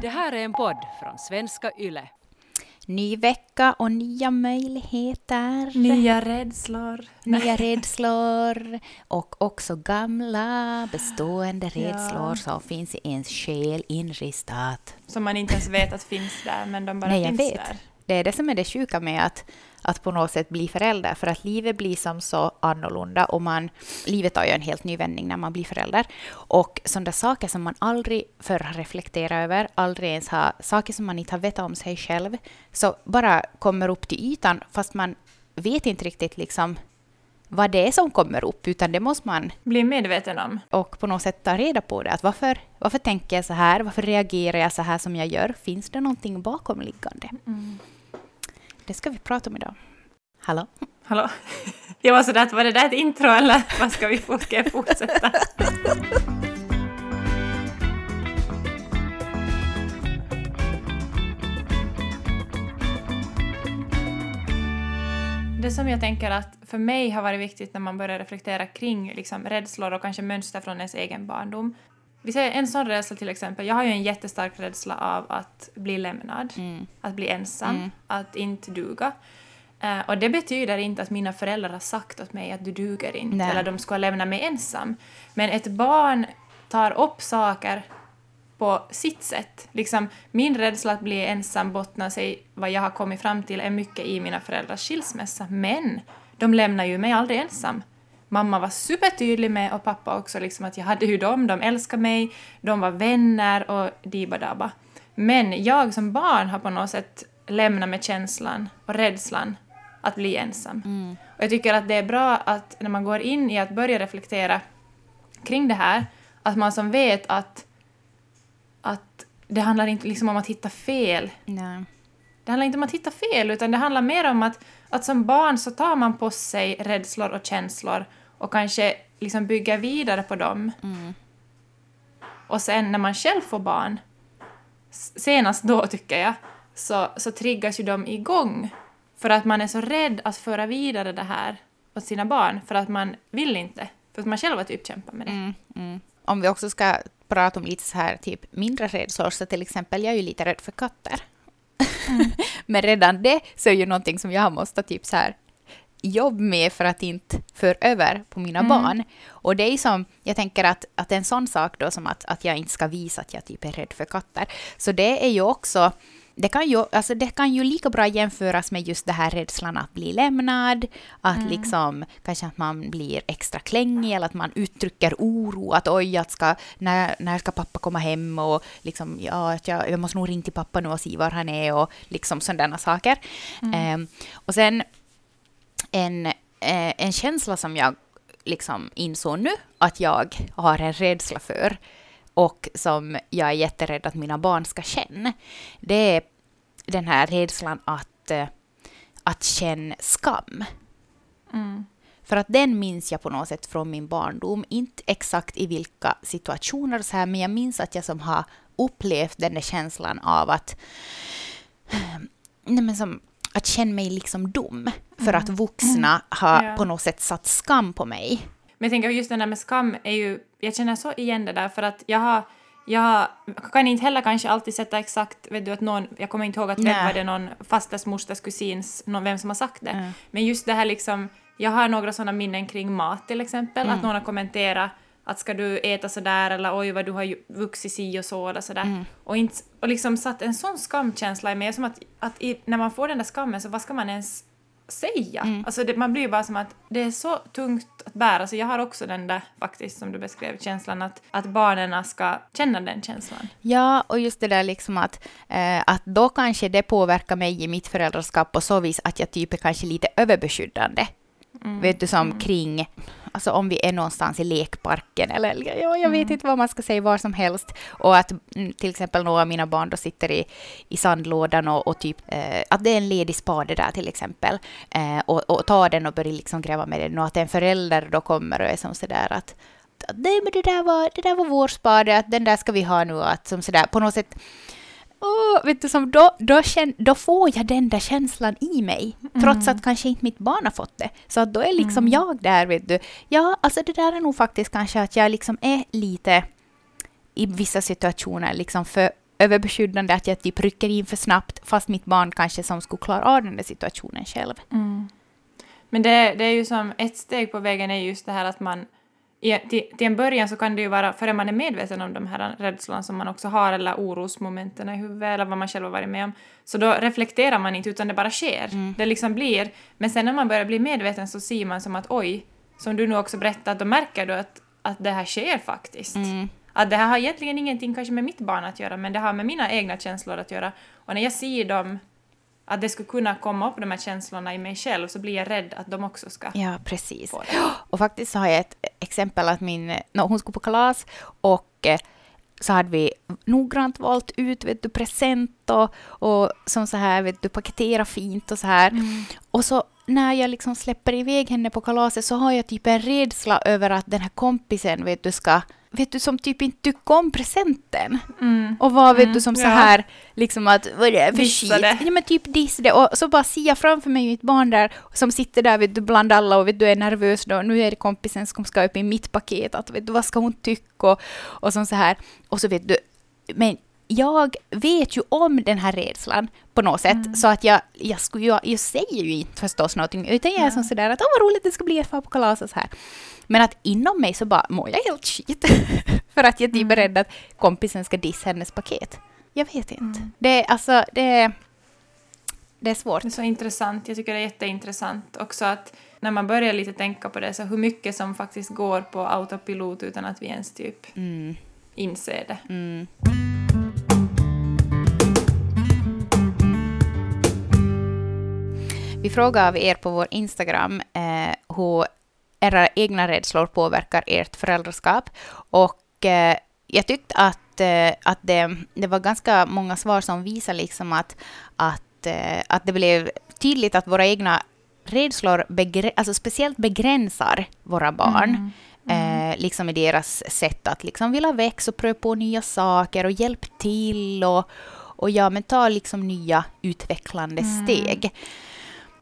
Det här är en podd från svenska YLE. Ny vecka och nya möjligheter. Nya rädslor. Nya rädslor och också gamla bestående Ja. rädslor som finns i ens själ inristat. Som man inte ens vet att finns där, men de bara Nej, jag finns vet. där. Det är det som är det sjuka med att, att på något sätt bli förälder, för att livet blir som så annorlunda och man, livet tar ju en helt ny vändning när man blir förälder. Och sådana saker som man aldrig förr har reflekterat över, aldrig ens har, saker som man inte har vetat om sig själv, så bara kommer upp till ytan fast man vet inte riktigt liksom vad det är som kommer upp, utan det måste man Bli medveten om. och på något sätt ta reda på det. Att varför, varför tänker jag så här? Varför reagerar jag så här som jag gör? Finns det någonting bakomliggande? Det ska vi prata om idag. Hallå? Hallå? Jag var sådär, att var det där ett intro eller vad ska vi få? Ska jag fortsätta? Det som jag tänker att för mig har varit viktigt när man börjar reflektera kring liksom, rädslor och kanske mönster från ens egen barndom. Vi säger en sån rädsla till exempel. Jag har ju en jättestark rädsla av att bli lämnad, att bli ensam, att inte duga. Eh, och det betyder inte att mina föräldrar har sagt åt mig att du duger inte, Nej. eller de ska lämna mig ensam. Men ett barn tar upp saker på sitt sätt. Liksom, min rädsla att bli ensam bottnar sig, vad jag har kommit fram till, är mycket i mina föräldrars skilsmässa. Men de lämnar ju mig aldrig ensam. Mamma var supertydlig med, och pappa också, liksom, att jag hade ju dem, de älskade mig, de var vänner och dibadaba. Men jag som barn har på något sätt lämnat med känslan och rädslan att bli ensam. Och jag tycker att det är bra att när man går in i att börja reflektera kring det här, att man som vet att att det handlar inte liksom om att hitta fel. Nej. Det handlar inte om att hitta fel, utan det handlar mer om att, att som barn så tar man på sig rädslor och känslor och kanske liksom bygger vidare på dem. Och sen när man själv får barn, senast då tycker jag, så, så triggas ju de igång. För att man är så rädd att föra vidare det här åt sina barn, för att man vill inte. För att man själv har typ kämpat med det. Mm, mm. Om vi också ska prata om lite så här typ mindre rädslor, så till exempel jag är ju lite rädd för katter. Men redan det så är ju någonting som jag måste typ så här jobb med för att inte för över på mina barn. Och det är som, jag tänker att, att en sån sak då som att, att jag inte ska visa att jag typ är rädd för katter. Så det är ju också, det kan ju, alltså det kan ju lika bra jämföras med just det här rädslan att bli lämnad, att liksom kanske att man blir extra klängig eller att man uttrycker oro, att oj, att ska, när, när ska pappa komma hem och liksom, ja, att jag, jag måste nog ringa till pappa nu och se var han är och liksom sådana saker. Ehm, och sen en, eh, en känsla som jag liksom insåg nu att jag har en rädsla för och som jag är jätterädd att mina barn ska känna, det är den här rädslan att, eh, att känna skam. För att den minns jag på något sätt från min barndom. Inte exakt i vilka situationer så här, men jag minns att jag som har upplevt den där känslan av att nej men som, att känna mig liksom dum för att vuxna har Ja. på något sätt satt skam på mig. Men jag tänker just det där med skam är ju, jag känner så igen det där för att jag har, jag kan inte heller kanske alltid sätta exakt, vet du att någon, jag kommer inte ihåg att vem var det någon fasters, mosters, kusins, någon, vem som har sagt det. Mm. Men just det här liksom, jag har några sådana minnen kring mat till exempel, Mm. att någon har kommenterat att ska du äta sådär eller oj vad du har vuxit si och så eller sådär. Mm. Och, inte, och liksom satt en sån skamkänsla i mig, som att, att i, när man får den där skammen så vad ska man ens säga? Mm. Alltså det, man blir ju bara som att det är så tungt att bära, så jag har också den där faktiskt som du beskrev, känslan att, att barnen ska känna den känslan. Ja, och just det där liksom att, eh, att då kanske det påverkar mig i mitt föräldraskap på så vis att jag typ är kanske lite överbeskyddande. Vet du, som kring, alltså om vi är någonstans i lekparken eller ja, jag vet inte vad man ska säga, var som helst. Och att mm, till exempel några av mina barn då sitter i, i sandlådan och, och typ, eh, att det är en ledig spade där till exempel. Eh, och, och tar den och börjar liksom gräva med den och att en förälder då kommer och är som sådär att att, nej men det där var, det där var vår spade, att den där ska vi ha nu, att som sådär på något sätt Åh, vet du, som då, då, känn, då får jag den där känslan i mig, trots att kanske inte mitt barn har fått det. Så att då är liksom jag där, vet du. Ja, alltså det där är nog faktiskt kanske att jag liksom är lite i vissa situationer liksom för överbeskyddande, att jag typ rycker in för snabbt fast mitt barn kanske som skulle klara av den där situationen själv. Mm. Men det, det är ju som ett steg på vägen är just det här att man i, till, till en början så kan det ju vara, före man är medveten om de här rädslorna som man också har eller orosmomenten i huvudet eller vad man själv har varit med om, så då reflekterar man inte utan det bara sker. Mm. Det liksom blir, men sen när man börjar bli medveten så ser man som att oj, som du nu också berättade, då märker du att, att det här sker faktiskt. Mm. Att det här har egentligen ingenting kanske med mitt barn att göra, men det har med mina egna känslor att göra. Och när jag ser dem, att det skulle kunna komma upp de här känslorna i mig själv, så blir jag rädd att de också ska Ja, precis. få det. Och faktiskt så har jag ett exempel att min, no, hon skulle på kalas och eh, så hade vi noggrant valt ut vet du, present och, och som så här, vet du, paketera fint och så här. Och så när jag liksom släpper iväg henne på kalaset så har jag typ en rädsla över att den här kompisen, vet du, ska Vet du, som typ inte tycker om presenten. Mm. Och var vet Mm, du som så ja. här, liksom att vad är det för det. Ja men typ diss det. Och så bara ser jag framför mig mitt barn där som sitter där vet du bland alla och vet du är nervös då. Nu är det kompisen som ska upp i mitt paket. Att vet du vad ska hon tycka och, och som så här. Och så vet du, men jag vet ju om den här rädslan på något sätt, Mm. så att jag, jag, skulle, ju- jag, säger ju inte förstås någonting, utan jag är som sådär att åh vad roligt det ska bli att få på kalas och så här. Men att inom mig så bara mår jag helt skit. För att jag typ är rädd att kompisen ska dissa hennes paket. Jag vet inte. Mm. Det är alltså, det det är svårt. Det är så intressant. Jag tycker det är jätteintressant också att när man börjar lite tänka på det, så hur mycket som faktiskt går på autopilot utan att vi ens typ Mm, inser det. mm. Vi frågar av er på vår Instagram eh, hur era egna rädslor påverkar ert föräldraskap. Och eh, jag tyckte att, eh, att det, det var ganska många svar som visar liksom att, att, eh, att det blev tydligt att våra egna rädslor begre- alltså speciellt begränsar våra barn. Mm. Eh, liksom i deras sätt att liksom vilja växa och pröva på nya saker och hjälp till och, och ja, men ta liksom nya utvecklande Mm. steg.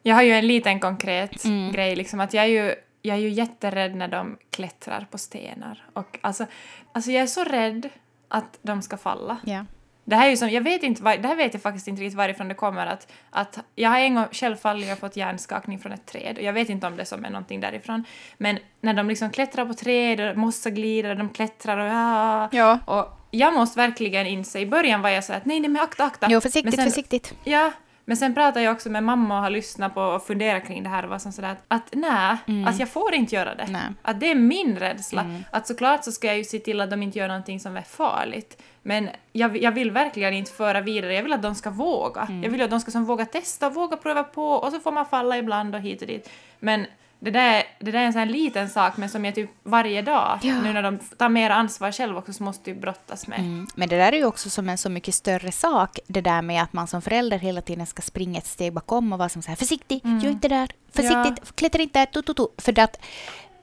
Jag har ju en liten konkret Mm. grej, liksom att jag är ju jag är ju jätterädd när de klättrar på stenar. Och alltså, alltså jag är så rädd att de ska falla. Ja. Det här är ju som, jag vet inte, var, det här vet jag faktiskt inte riktigt varifrån det kommer. Att, att jag har en gång själv fallit och fått hjärnskakning från ett träd och jag vet inte om det som är någonting därifrån. Men när de liksom klättrar på träd och mossa glider, de klättrar och ja. Ja. Och jag måste verkligen inse, i början var jag så att nej, nej men akta, akta. Jo, försiktigt, sen, försiktigt. Ja, men sen pratade jag också med mamma och har lyssnat på och funderat kring det här och var som sådär att, att nej, Mm. att jag får inte göra det. Nej. Att det är min rädsla. Mm. Att såklart så ska jag ju se till att de inte gör någonting som är farligt. Men jag, jag vill verkligen inte föra vidare, jag vill att de ska våga. Mm. Jag vill att de ska som våga testa, våga pröva på och så får man falla ibland och hit och dit. Men det där, det där är en sån här liten sak men som jag typ varje dag, Ja. nu när de tar mer ansvar själv också, så måste ju brottas med. Mm. Men det där är ju också som en så mycket större sak, det där med att man som förälder hela tiden ska springa ett steg bakom och vara som så här försiktig, gör inte det där, försiktigt, klättra inte där, tu, tu, tu. För att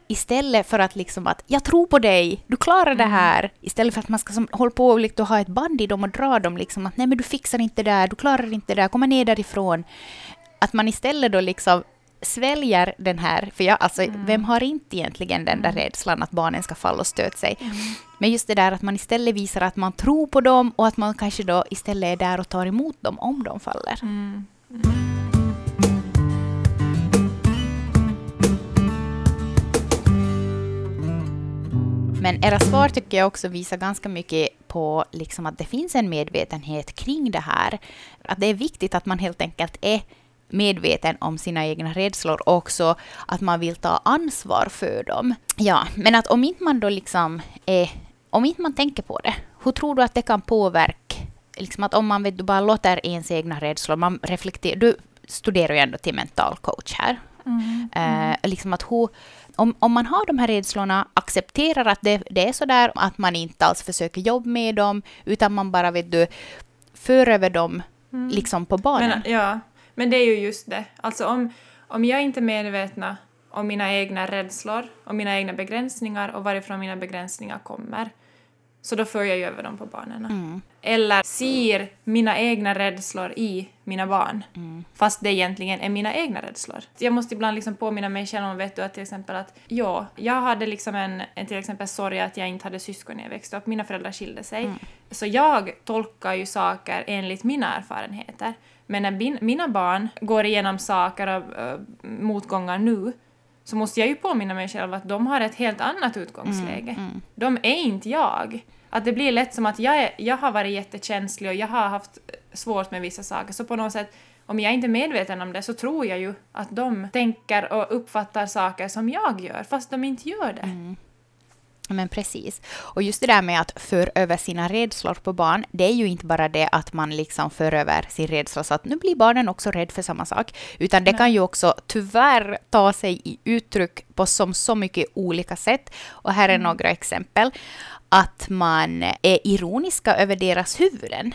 istället för att liksom att jag tror på dig, du klarar det här, istället för att man ska som, hålla på och liksom ha ett band i dem och dra dem liksom att nej men du fixar inte det där, du klarar inte det där, komma ner därifrån. Att man istället då liksom sväljer den här, för jag, alltså, vem har inte egentligen den där rädslan att barnen ska falla och stöta sig? Men just det där att man istället visar att man tror på dem och att man kanske då istället är där och tar emot dem om de faller. Mm. Men era svar tycker jag också visar ganska mycket på liksom att det finns en medvetenhet kring det här. Att det är viktigt att man helt enkelt är medveten om sina egna rädslor och också att man vill ta ansvar för dem. Ja, men att om inte man då liksom är, om inte man tänker på det, hur tror du att det kan påverka Liksom att om man vet, du bara låter ens egna rädslor, man reflekterar, du studerar ju ändå till mental coach här. Mm. Eh, liksom att hur, om, om man har de här rädslorna, accepterar att det, det är så där, att man inte alls försöker jobba med dem, utan man bara vet du, för över dem liksom på barnen. Men, ja, men det är ju just det. Alltså om, om jag inte är medvetna om mina egna rädslor och mina egna begränsningar och varifrån mina begränsningar kommer, Så då för jag ju över dem på barnen. Mm. Eller ser mina egna rädslor i mina barn. Mm. Fast det egentligen är mina egna rädslor. Jag måste ibland liksom påminna mig själv om vet du, att till exempel att ja, jag hade liksom en, en till exempel sorg att jag inte hade syskon när jag växte upp. Mina föräldrar skilde sig. Mm. Så jag tolkar ju saker enligt mina erfarenheter. Men när bin, mina barn går igenom saker och uh, motgångar nu så måste jag ju påminna mig själv att de har ett helt annat utgångsläge. Mm, De är inte jag. Att det blir lätt som att jag, är, jag har varit jättekänslig och jag har haft svårt med vissa saker. Så på något sätt, om jag inte är medveten om det så tror jag ju att de tänker och uppfattar saker som jag gör, fast de inte gör det. Mm. Men precis. Och just det där med att föra över sina rädslor på barn, det är ju inte bara det att man liksom för över sin rädsla så att nu blir barnen också rädda för samma sak, utan det kan ju också tyvärr ta sig i uttryck på som så mycket olika sätt. Och här är Mm. några exempel. Att man är ironiska över deras huvuden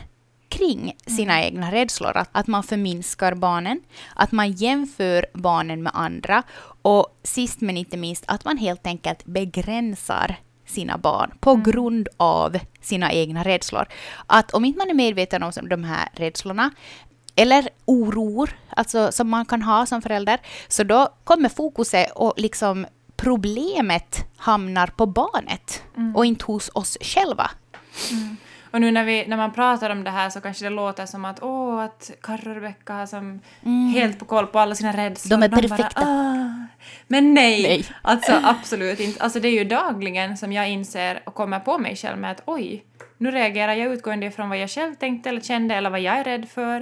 kring sina egna rädslor. Att, att man förminskar barnen, att man jämför barnen med andra och sist men inte minst att man helt enkelt begränsar sina barn på grund av sina egna rädslor. Att om inte man är medveten om de här rädslorna eller oror, alltså som man kan ha som förälder, så då kommer fokuset och liksom problemet hamnar på barnet och inte hos oss själva. Och nu när, vi, när man pratar om det här så kanske det låter som att åh, att Karro och Rebecka har som helt på koll på alla sina rädslor. Mm. De är bara, perfekta. "Ah." Men nej, Nej. alltså absolut inte. Alltså det är ju dagligen som jag inser och kommer på mig själv med att oj, nu reagerar jag utgående ifrån vad jag själv tänkte eller kände eller vad jag är rädd för.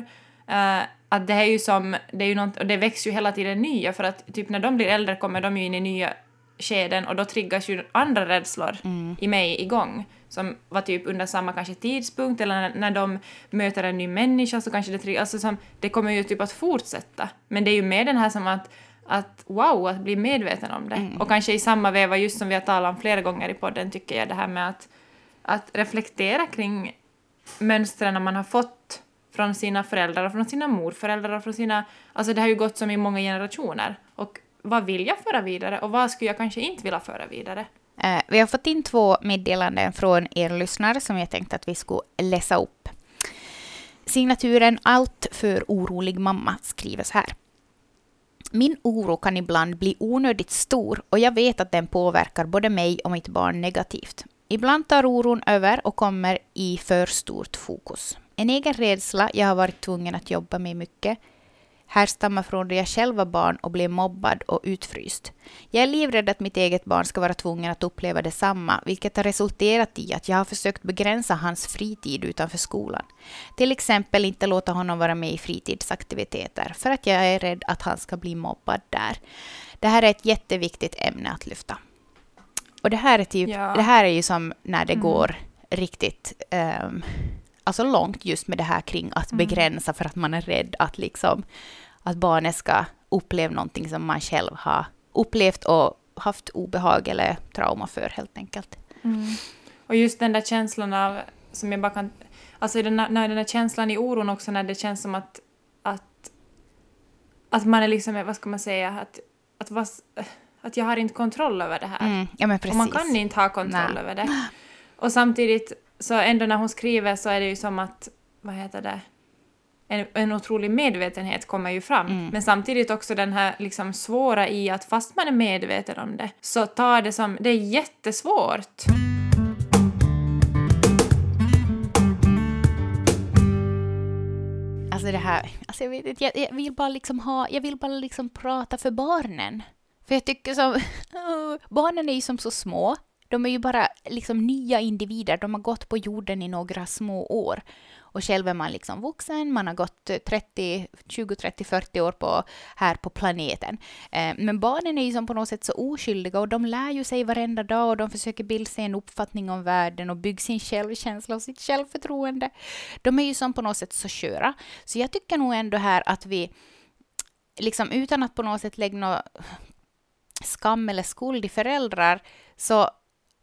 Eh, att det här är ju som, det är ju något, och det växer ju hela tiden nya för att typ när de blir äldre kommer de ju in i nya skeden och då triggas ju andra rädslor i mig igång som var typ under samma kanske tidpunkt eller när, när de möter en ny människa så kanske det triggas, alltså som, det kommer ju typ att fortsätta. Men det är ju med den här som att, att wow, att bli medveten om det. Och kanske i samma veva, just som vi har talat om flera gånger i podden, tycker jag det här med att, att reflektera kring mönstren man har fått från sina föräldrar och från sina morföräldrar och från sina... Alltså det har ju gått som i många generationer. Och vad vill jag föra vidare och vad skulle jag kanske inte vilja föra vidare? Eh, vi har fått in två meddelanden från er lyssnare som jag tänkte att vi skulle läsa upp. Signaturen Allt för orolig mamma skriver så här. Min oro kan ibland bli onödigt stor och jag vet att den påverkar både mig och mitt barn negativt. Ibland tar oron över och kommer i för stort fokus. En egen rädsla jag har varit tvungen att jobba med mycket härstammar från då jag själv var barn och blev mobbad och utfryst. Jag är livrädd att mitt eget barn ska vara tvungen att uppleva detsamma, vilket har resulterat i att jag har försökt begränsa hans fritid utanför skolan. Till exempel inte låta honom vara med i fritidsaktiviteter, för att jag är rädd att han ska bli mobbad där. Det här är ett jätteviktigt ämne att lyfta. Och det här är, typ, Ja. det här är ju som när det Mm. går riktigt um, alltså långt just med det här kring att Mm. begränsa för att man är rädd att liksom att barnet ska uppleva någonting som man själv har upplevt och haft obehag eller trauma för helt enkelt. Och just den där känslan av, som jag bara kan... Alltså den, när den där känslan i oron också när det känns som att, att, att man är liksom, vad ska man säga, att, att, vas, att jag har inte kontroll över det här. Mm, ja men Och precis. man kan inte ha kontroll Nej. över det. Och samtidigt, så ändå när hon skriver så är det ju som att, vad heter det, en, en otrolig medvetenhet kommer ju fram. Mm. Men samtidigt också den här liksom svåra i att fast man är medveten om det, så tar det som, det är jättesvårt. Alltså det här, alltså jag, vet, inte, jag, jag vill bara liksom ha, jag vill bara liksom prata för barnen. För jag tycker som, barnen är ju som så små. De är ju bara liksom nya individer, de har gått på jorden i några små år. Och själv är man liksom vuxen, man har gått 30, 20, 30, 40 år på, här på planeten. Eh, Men barnen är ju som på något sätt så oskyldiga och de lär ju sig varenda dag och de försöker bilda sig en uppfattning om världen och bygga sin självkänsla och sitt självförtroende. De är ju som på något sätt så sköra. Så jag tycker nog ändå här att vi, liksom utan att på något sätt lägga någon skam eller skuld i föräldrar, så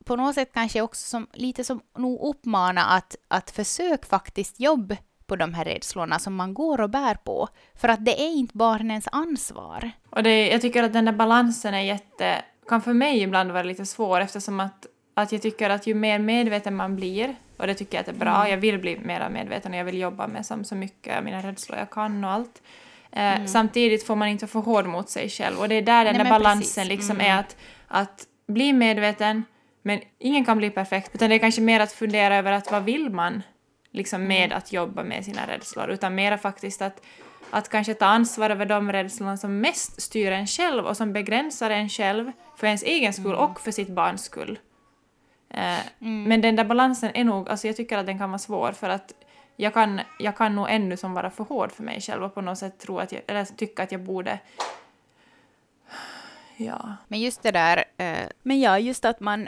på något sätt kanske också som, lite som nog uppmana att, att försök faktiskt jobb på de här rädslorna som man går och bär på. För att det är inte barnens ansvar. Och det, jag tycker att den där balansen är jätte, kan för mig ibland vara lite svår eftersom att att jag tycker att ju mer medveten man blir, och det tycker jag att är bra, jag vill bli mer medveten och jag vill jobba med som så mycket av mina rädslor jag kan och allt. Eh, Samtidigt får man inte vara för hård mot sig själv och det är där den Nej, där balansen precis. liksom är att, att bli medveten, men ingen kan bli perfekt, utan det är kanske mer att fundera över att vad vill man liksom med att jobba med sina rädslor, utan mera faktiskt att att kanske ta ansvar över de rädslorna som mest styr en själv och som begränsar en själv för ens egen skull och för sitt barns skull. Eh, Men den där balansen är nog, alltså jag tycker att den kan vara svår för att jag kan, jag kan nog ännu som vara för hård för mig själv och på något sätt tro att jag, eller tycka att jag borde... Ja. Men just det där, eh, Men ja, just att man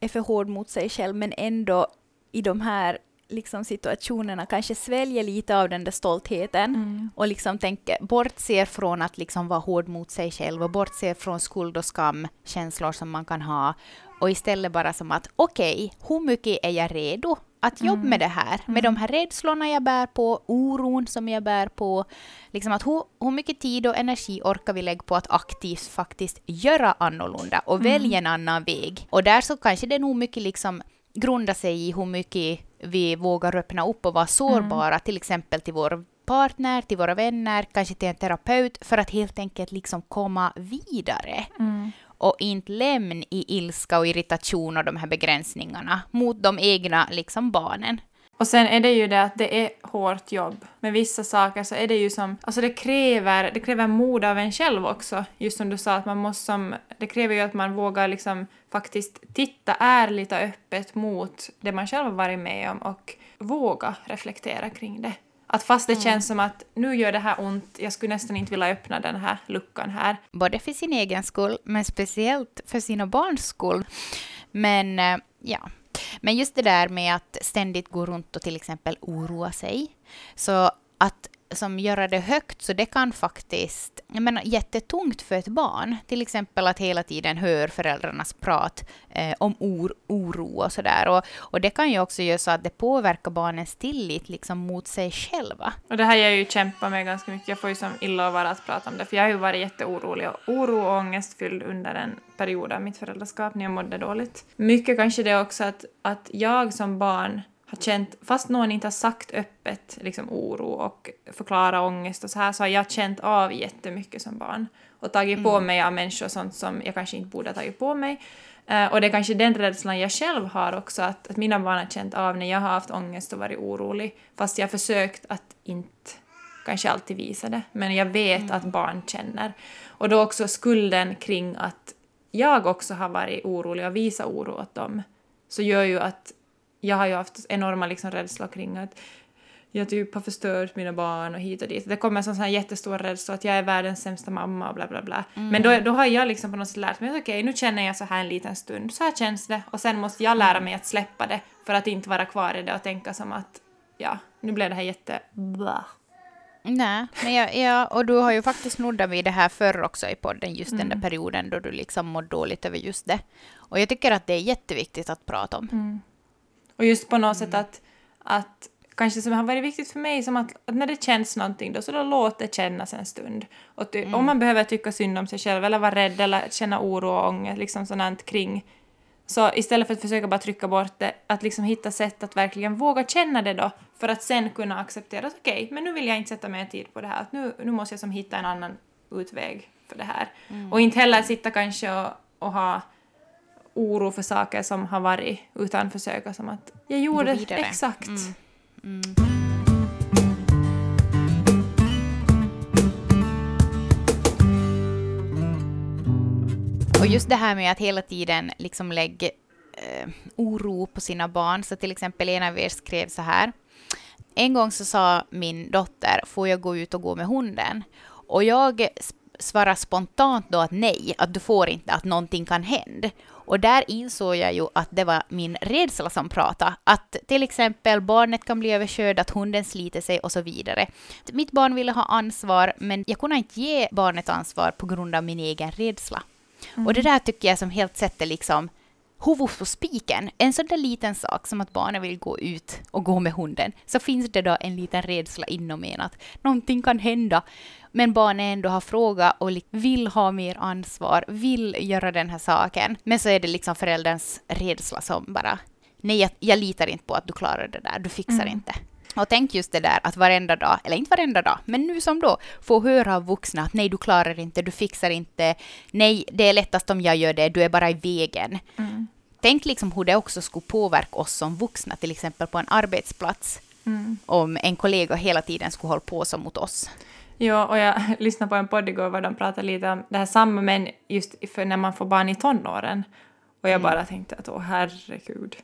är för hård mot sig själv men ändå i de här liksom, situationerna kanske sväljer lite av den där stoltheten och liksom tänker, bortser från att liksom vara hård mot sig själv och bortser från skuld och skam, känslor som man kan ha och istället bara som att okej, hur mycket är jag redo att jobba med det här? Med de här rädslorna jag bär på, oron som jag bär på. Liksom att hur, hur mycket tid och energi orkar vi lägga på att aktivt faktiskt göra annorlunda och välja en annan väg? Och där så kanske det nog mycket liksom grundar sig i hur mycket vi vågar öppna upp och vara sårbara, till exempel till vår partner, till våra vänner, kanske till en terapeut, för att helt enkelt liksom komma vidare. Och inte lämna i ilska och irritation och de här begränsningarna mot de egna liksom barnen. Och sen är det ju det att det är hårt jobb. Med vissa saker så är det ju som, alltså det kräver, det kräver mod av en själv också. Just som du sa att man måste som, det kräver ju att man vågar liksom faktiskt titta ärligt och öppet mot det man själv har varit med om och våga reflektera kring det. Att fast det känns som att nu gör det här ont, jag skulle nästan inte vilja öppna den här luckan här. Både för sin egen skull, men speciellt för sina barns skull. Men eh, ja, men just det där med att ständigt gå runt och till exempel oroa sig. Så att som göra det högt, så det kan faktiskt, jag menar jättetungt för ett barn. Till exempel att hela tiden hör föräldrarnas prat eh, om or, oro och sådär. Och, och det kan ju också göra så att det påverkar barnens tillit liksom mot sig själva. Och det här jag ju kämpat med ganska mycket. Jag får ju som illa att vara att prata om det, för jag har ju varit jätteorolig och oro och ångestfylld under en period av mitt föräldraskap när jag mådde dåligt. Mycket kanske det också att, att jag som barn har känt, fast någon inte har sagt öppet liksom oro och förklara ångest och så här, så har jag känt av jättemycket som barn och tagit på mig av människor och sånt som jag kanske inte borde ha tagit på mig. Eh, och det är kanske den rädslan jag själv har också, att, att mina barn har känt av när jag har haft ångest och varit orolig, fast jag har försökt att inte kanske alltid visa det, men jag vet att barn känner. Och då också skulden kring att jag också har varit orolig och visat oro åt dem, så gör ju att jag har ju haft enorma liksom rädslor kring att jag typ har förstört mina barn och hit och dit. Det kommer som sån här jättestor rädsla att jag är världens sämsta mamma och bla bla bla. Men då, då har jag liksom på något sätt lärt mig att okej, nu känner jag så här en liten stund, så här känns det. Och sen måste jag lära mig att släppa det för att inte vara kvar i det och tänka som att ja, nu blev det här jätte... Blah. Nej, men jag, ja, och du har ju faktiskt nuddat vid det här förr också i podden, just den där perioden då du liksom mådde dåligt över just det. Och jag tycker att det är jätteviktigt att prata om. Och just på något sätt att, att kanske som har varit viktigt för mig, som att, att när det känns någonting då så då låt det kännas en stund. Och ty, om man behöver tycka synd om sig själv eller vara rädd eller känna oro och ångest, liksom sådant kring, så istället för att försöka bara trycka bort det, att liksom hitta sätt att verkligen våga känna det då, för att sen kunna acceptera att okej, men nu vill jag inte sätta mer tid på det här, att nu, nu måste jag som hitta en annan utväg för det här. Och inte heller sitta kanske och, och ha oro för saker som har varit, utan försöka som att jag gjorde exakt. Och just det här med att hela tiden liksom lägga eh, oro på sina barn. Så till exempel en av er skrev så här. En gång så sa min dotter, får jag gå ut och gå med hunden? Och jag svarade spontant då att nej, att du får inte, att någonting kan hända. Och där insåg jag ju att det var min rädsla som pratade. Att till exempel barnet kan bli överkörd, att hunden sliter sig och så vidare. Mitt barn ville ha ansvar, men jag kunde inte ge barnet ansvar på grund av min egen rädsla. Och det där tycker jag som helt sätter liksom huvudet på spiken, en sån där liten sak som att barnet vill gå ut och gå med hunden, så finns det då en liten rädsla inom en att någonting kan hända. Men barnet ändå har frågat och vill ha mer ansvar, vill göra den här saken. Men så är det liksom förälderns rädsla som bara, nej jag, jag litar inte på att du klarar det där, du fixar mm. inte. Och tänk just det där att varenda dag, eller inte varenda dag, men nu som då, få höra av vuxna att nej, du klarar inte, du fixar inte, nej, det är lättast om jag gör det, du är bara i vägen. Mm. Tänk liksom hur det också skulle påverka oss som vuxna, till exempel på en arbetsplats, mm. om en kollega hela tiden skulle hålla på så mot oss. Ja, och jag lyssnade på en podd igår där de pratade lite om det här samma, men just för när man får barn i tonåren. Och jag mm. bara tänkte att åh herregud.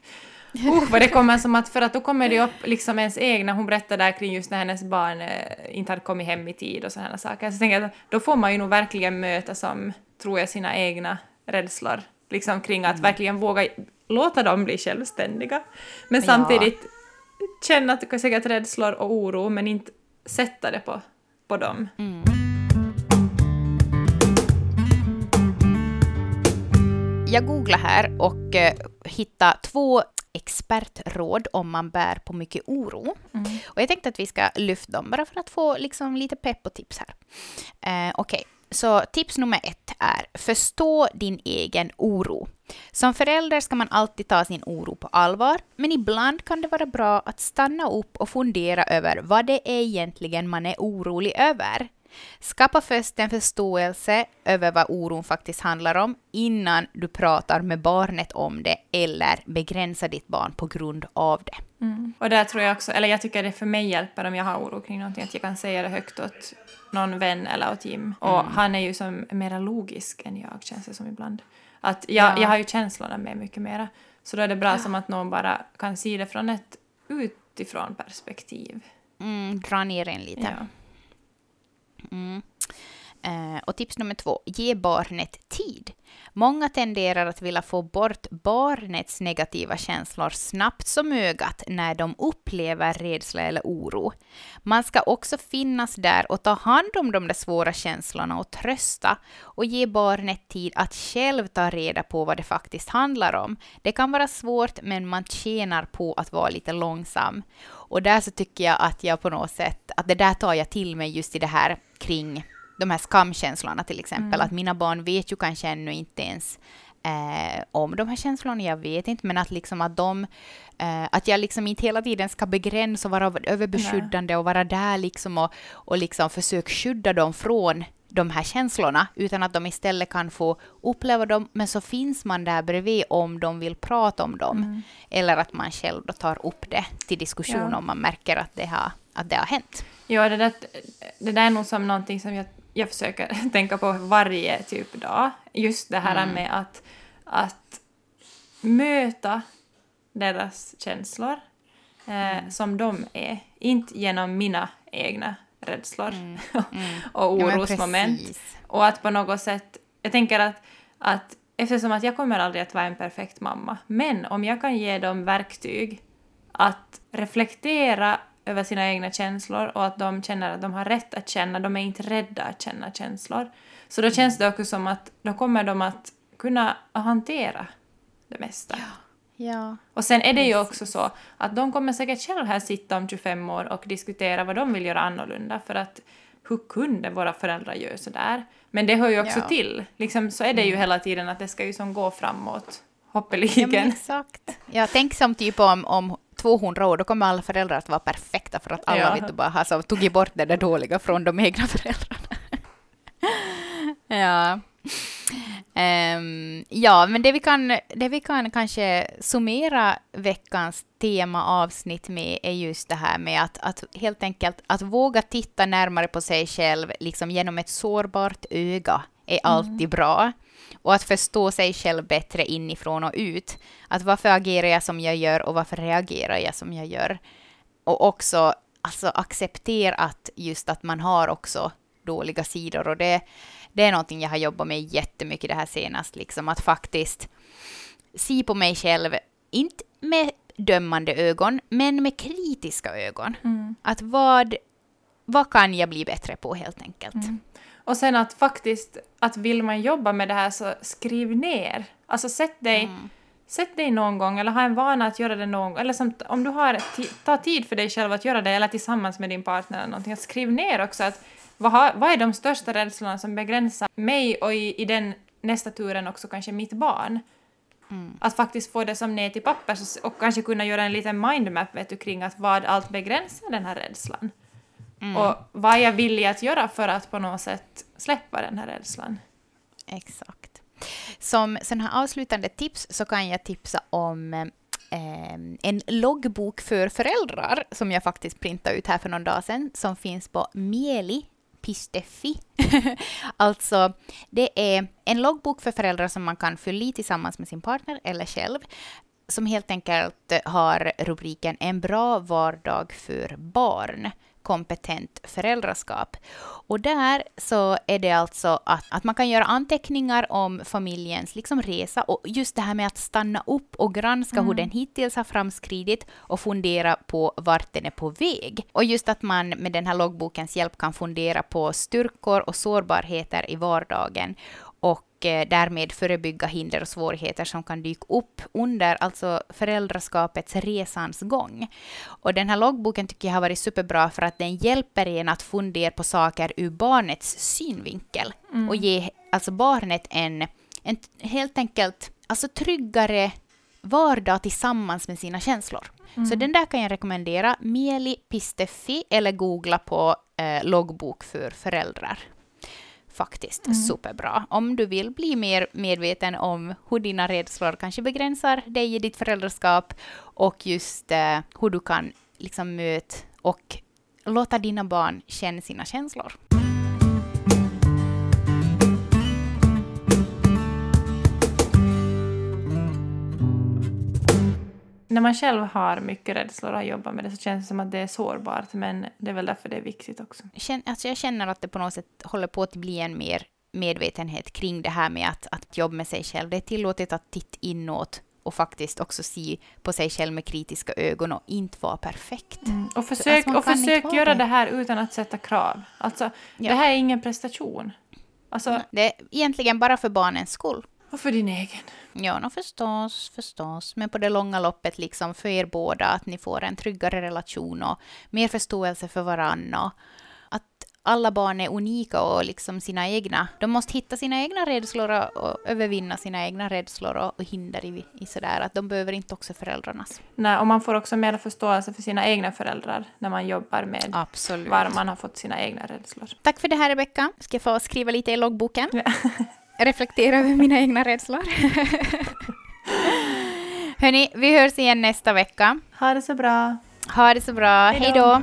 Uh, vad det kommer som att, för att då kommer det upp liksom ens egna, hon berättade där kring just när hennes barn eh, inte hade kommit hem i tid och sådana saker. Så jag tänker att då får man ju nog verkligen möta som, tror jag, sina egna rädslor. Liksom kring att mm. verkligen våga låta dem bli självständiga. Men ja. samtidigt känna att det säkert rädslor och oro, men inte sätta det på, på dem. Mm. Jag googlade här och eh, hittade två expertråd om man bär på mycket oro. Mm. Och jag tänkte att vi ska lyfta dem bara för att få liksom lite pepp och tips här. Eh, Okej, okay. så tips nummer ett är förstå din egen oro. Som förälder ska man alltid ta sin oro på allvar, men ibland kan det vara bra att stanna upp och fundera över vad det är egentligen man är orolig över. Skapa först en förståelse över vad oron faktiskt handlar om innan du pratar med barnet om det eller begränsar ditt barn på grund av det. Mm. Och där tror jag också, eller jag tycker det för mig hjälper om jag har oro kring någonting, att jag kan säga det högt åt någon vän eller åt Jim. Och mm. han är ju som mera logisk än jag, känns det som ibland. Att jag, ja. jag har ju känslorna med mycket mera. Så då är det bra ja. som att någon bara kan se det från ett utifrån perspektiv. Mm, dra ner en lite. Ja. Mm. Eh, och tips nummer två, ge barnet tid. Många tenderar att vilja få bort barnets negativa känslor snabbt som ögat när de upplever rädsla eller oro. Man ska också finnas där och ta hand om de där svåra känslorna och trösta och ge barnet tid att själv ta reda på vad det faktiskt handlar om. Det kan vara svårt men man tjänar på att vara lite långsam. Och där så tycker jag att jag på något sätt, att det där tar jag till mig just i det här kring de här skamkänslorna till exempel, mm. att mina barn vet ju kanske ännu inte ens eh, om de här känslorna, jag vet inte, men att liksom att de, eh, att jag liksom inte hela tiden ska begränsa och vara överbeskyddande Nej. och vara där liksom och, och liksom försöka skydda dem från de här känslorna, utan att de istället kan få uppleva dem, men så finns man där bredvid om de vill prata om dem. Mm. Eller att man själv då tar upp det till diskussion ja. om man märker att det har, att det har hänt. Ja, det där, det där är nog som någonting som jag, jag försöker tänka på varje typ dag. Just det här mm. med att, att möta deras känslor eh, mm. som de är, inte genom mina egna rädslor mm. Mm. och orosmoment. Ja, och att på något sätt, jag tänker att, att eftersom att jag kommer aldrig att vara en perfekt mamma, men om jag kan ge dem verktyg att reflektera över sina egna känslor och att de känner att de har rätt att känna, de är inte rädda att känna känslor. Så då känns det också som att då kommer de att kunna hantera det mesta. Ja. Ja. Och sen är det ju också så att de kommer säkert själva här sitta om 25 år och diskutera vad de vill göra annorlunda för att hur kunde våra föräldrar göra så där? Men det hör ju också ja. till. Liksom, så är det ju mm. hela tiden att det ska ju som gå framåt, hoppeligen. Ja, exakt. Ja, tänk som typ om, om 200 år, då kommer alla föräldrar att vara perfekta för att alla ja. vet bara har så, tagit bort det där dåliga från de egna föräldrarna. ja. Um, ja, men det vi, kan, det vi kan kanske summera veckans temaavsnitt med är just det här med att, att helt enkelt att våga titta närmare på sig själv liksom genom ett sårbart öga är mm. alltid bra. Och att förstå sig själv bättre inifrån och ut. Att varför agerar jag som jag gör och varför reagerar jag som jag gör? Och också alltså acceptera att just att man har också dåliga sidor och det det är någonting jag har jobbat med jättemycket det här senast, liksom att faktiskt se på mig själv, inte med dömande ögon, men med kritiska ögon. Mm. Att vad, vad kan jag bli bättre på helt enkelt? Mm. Och sen att faktiskt, att vill man jobba med det här så skriv ner. Alltså sätt dig, mm. sätt dig någon gång eller ha en vana att göra det någon gång. Eller som, om du har ta tid för dig själv att göra det eller tillsammans med din partner eller någonting. Att skriv ner också att vad, har, vad är de största rädslorna som begränsar mig och i, i den nästa turen också kanske mitt barn. Att faktiskt få det som ner till papper och kanske kunna göra en liten mindmap vet du, kring att vad allt begränsar den här rädslan. Och vad är jag villig att göra för att på något sätt släppa den här rädslan. Exakt. Som sån här avslutande tips så kan jag tipsa om eh, en loggbok för föräldrar som jag faktiskt printade ut här för någon dag sedan som finns på Mieli alltså, det är en loggbok för föräldrar som man kan fylla i tillsammans med sin partner eller själv som helt enkelt har rubriken En bra vardag för barn kompetent föräldraskap. Och där så är det alltså att, att man kan göra anteckningar om familjens liksom resa och just det här med att stanna upp och granska hur den hittills har framskridit och fundera på vart den är på väg. Och just att man med den här loggbokens hjälp kan fundera på styrkor och sårbarheter i vardagen och eh, därmed förebygga hinder och svårigheter som kan dyka upp under alltså föräldraskapets resans gång. Och den här loggboken tycker jag har varit superbra för att den hjälper en att fundera på saker ur barnets synvinkel och ge alltså barnet en, en helt enkelt alltså tryggare vardag tillsammans med sina känslor. Så den där kan jag rekommendera. Pisteffi eller googla på eh, loggbok för föräldrar faktiskt superbra. Om du vill bli mer medveten om hur dina rädslor kanske begränsar dig i ditt föräldraskap och just eh, hur du kan liksom möta och låta dina barn känna sina känslor. När man själv har mycket rädslor och har jobbat med det så känns det som att det är sårbart men det är väl därför det är viktigt också. Alltså jag känner att det på något sätt håller på att bli en mer medvetenhet kring det här med att, att jobba med sig själv. Det är tillåtet att titta inåt och faktiskt också se på sig själv med kritiska ögon och inte vara perfekt. Och försök, alltså och försök göra det. det här utan att sätta krav. Alltså, Ja. det här är ingen prestation. Alltså, Det är egentligen bara för barnens skull. Och för din egen. Ja, no, förstås, förstås. Men på det långa loppet, liksom för er båda, att ni får en tryggare relation och mer förståelse för varandra. Att alla barn är unika och liksom sina egna. De måste hitta sina egna rädslor och, och övervinna sina egna rädslor och, och hinder i, i sådär. Att de behöver inte också föräldrarnas. Nej, och man får också mer förståelse för sina egna föräldrar när man jobbar med Absolut. var man har fått sina egna rädslor. Tack för det här, Rebecka. Ska jag få skriva lite i loggboken? Ja. Reflektera över mina egna rädslor. Hörni, vi hörs igen nästa vecka. Ha det så bra. Ha det så bra. Hej då.